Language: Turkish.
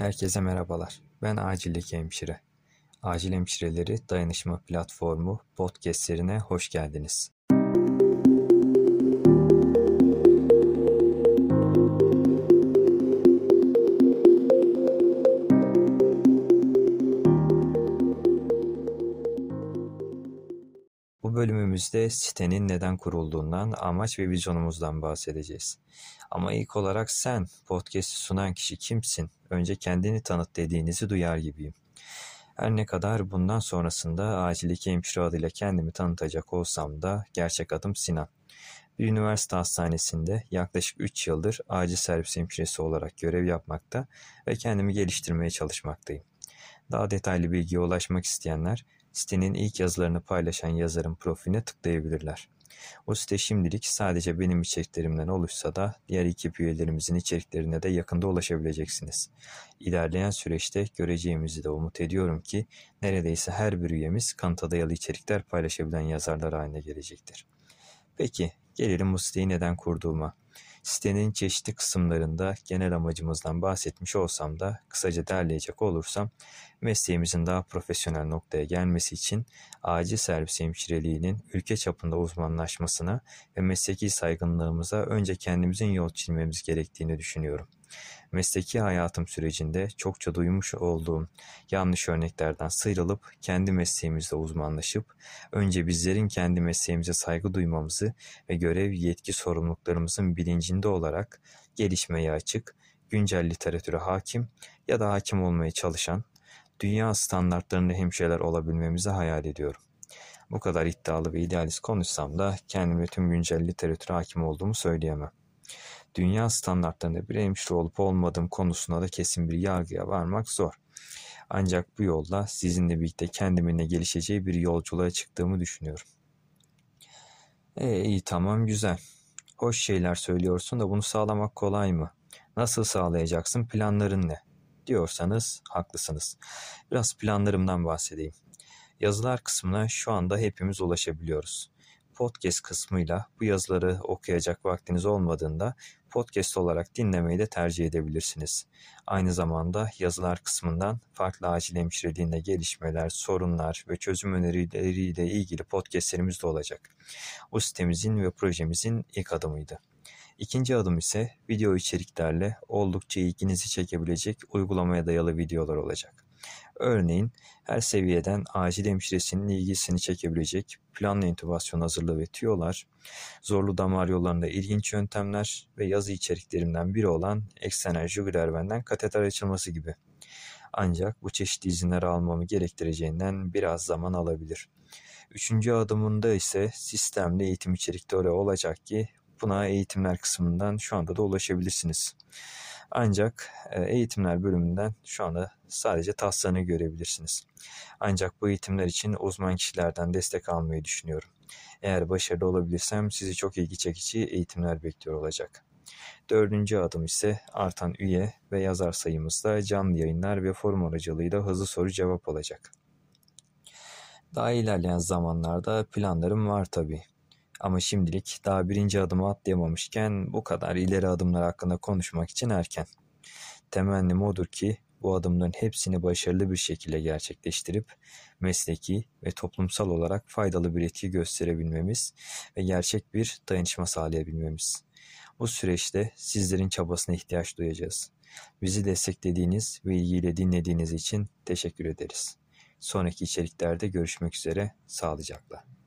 Herkese merhabalar. Ben Acildeki Hemşire. Acil Hemşireleri Dayanışma Platformu podcastlerine hoş geldiniz. Bölümümüzde sitenin neden kurulduğundan, amaç ve vizyonumuzdan bahsedeceğiz. Ama ilk olarak sen, podcast'i sunan kişi kimsin? Önce kendini tanıt dediğinizi duyar gibiyim. Her ne kadar bundan sonrasında acildeki hemşire adıyla kendimi tanıtacak olsam da gerçek adım Sinan. Bir üniversite hastanesinde yaklaşık 3 yıldır acil servis hemşiresi olarak görev yapmakta ve kendimi geliştirmeye çalışmaktayım. Daha detaylı bilgiye ulaşmak isteyenler Sitenin ilk yazılarını paylaşan yazarın profiline tıklayabilirler. O site şimdilik sadece benim içeriklerimden oluşsa da diğer ekip üyelerimizin içeriklerine de yakında ulaşabileceksiniz. İlerleyen süreçte göreceğimizi de umut ediyorum ki neredeyse her bir üyemiz kanıta dayalı içerikler paylaşabilen yazarlar haline gelecektir. Peki gelelim bu siteyi neden kurduğuma. Sitenin çeşitli kısımlarında genel amacımızdan bahsetmiş olsam da kısaca derleyecek olursam mesleğimizin daha profesyonel noktaya gelmesi için acil servis hemşireliğinin ülke çapında uzmanlaşmasına ve mesleki saygınlığımıza önce kendimizin yol çizmemiz gerektiğini düşünüyorum. Mesleki hayatım sürecinde çokça duymuş olduğum yanlış örneklerden sıyrılıp kendi mesleğimizde uzmanlaşıp önce bizlerin kendi mesleğimize saygı duymamızı ve görev, yetki, sorumluluklarımızın bilincinde olarak gelişmeye açık, güncel literatüre hakim ya da hakim olmaya çalışan, dünya standartlarında hemşireler olabilmemizi hayal ediyorum. Bu kadar iddialı ve idealist konuşsam da kendime tüm güncel literatüre hakim olduğumu söyleyemem dünya standartlarında bir hemşire olup olmadığım konusunda da kesin bir yargıya varmak zor. Ancak bu yolda sizinle birlikte kendiminle gelişeceği bir yolculuğa çıktığımı düşünüyorum. E, iyi tamam güzel. Hoş şeyler söylüyorsun da bunu sağlamak kolay mı? Nasıl sağlayacaksın? Planların ne? Diyorsanız haklısınız. Biraz planlarımdan bahsedeyim. Yazılar kısmına şu anda hepimiz ulaşabiliyoruz podcast kısmıyla bu yazıları okuyacak vaktiniz olmadığında podcast olarak dinlemeyi de tercih edebilirsiniz. Aynı zamanda yazılar kısmından farklı acil hemşireliğinde gelişmeler, sorunlar ve çözüm önerileriyle ilgili podcastlerimiz de olacak. Bu sitemizin ve projemizin ilk adımıydı. İkinci adım ise video içeriklerle oldukça ilginizi çekebilecek uygulamaya dayalı videolar olacak. Örneğin her seviyeden acil hemşiresinin ilgisini çekebilecek planlı intübasyon hazırlığı ve tüyolar, zorlu damar yollarında ilginç yöntemler ve yazı içeriklerimden biri olan eksternal jugular venden kateter açılması gibi. Ancak bu çeşitli izinleri almamı gerektireceğinden biraz zaman alabilir. Üçüncü adımında ise sistemli eğitim içerikleri olacak ki buna eğitimler kısmından şu anda da ulaşabilirsiniz. Ancak e, eğitimler bölümünden şu anda sadece taslağını görebilirsiniz. Ancak bu eğitimler için uzman kişilerden destek almayı düşünüyorum. Eğer başarılı olabilirsem sizi çok ilgi çekici eğitimler bekliyor olacak. Dördüncü adım ise artan üye ve yazar sayımızda canlı yayınlar ve forum aracılığıyla hızlı soru cevap olacak. Daha ilerleyen zamanlarda planlarım var tabii. Ama şimdilik daha birinci adımı atlayamamışken bu kadar ileri adımlar hakkında konuşmak için erken. Temennim odur ki bu adımların hepsini başarılı bir şekilde gerçekleştirip mesleki ve toplumsal olarak faydalı bir etki gösterebilmemiz ve gerçek bir dayanışma sağlayabilmemiz. Bu süreçte sizlerin çabasına ihtiyaç duyacağız. Bizi desteklediğiniz ve ilgiyle dinlediğiniz için teşekkür ederiz. Sonraki içeriklerde görüşmek üzere, sağlıcakla.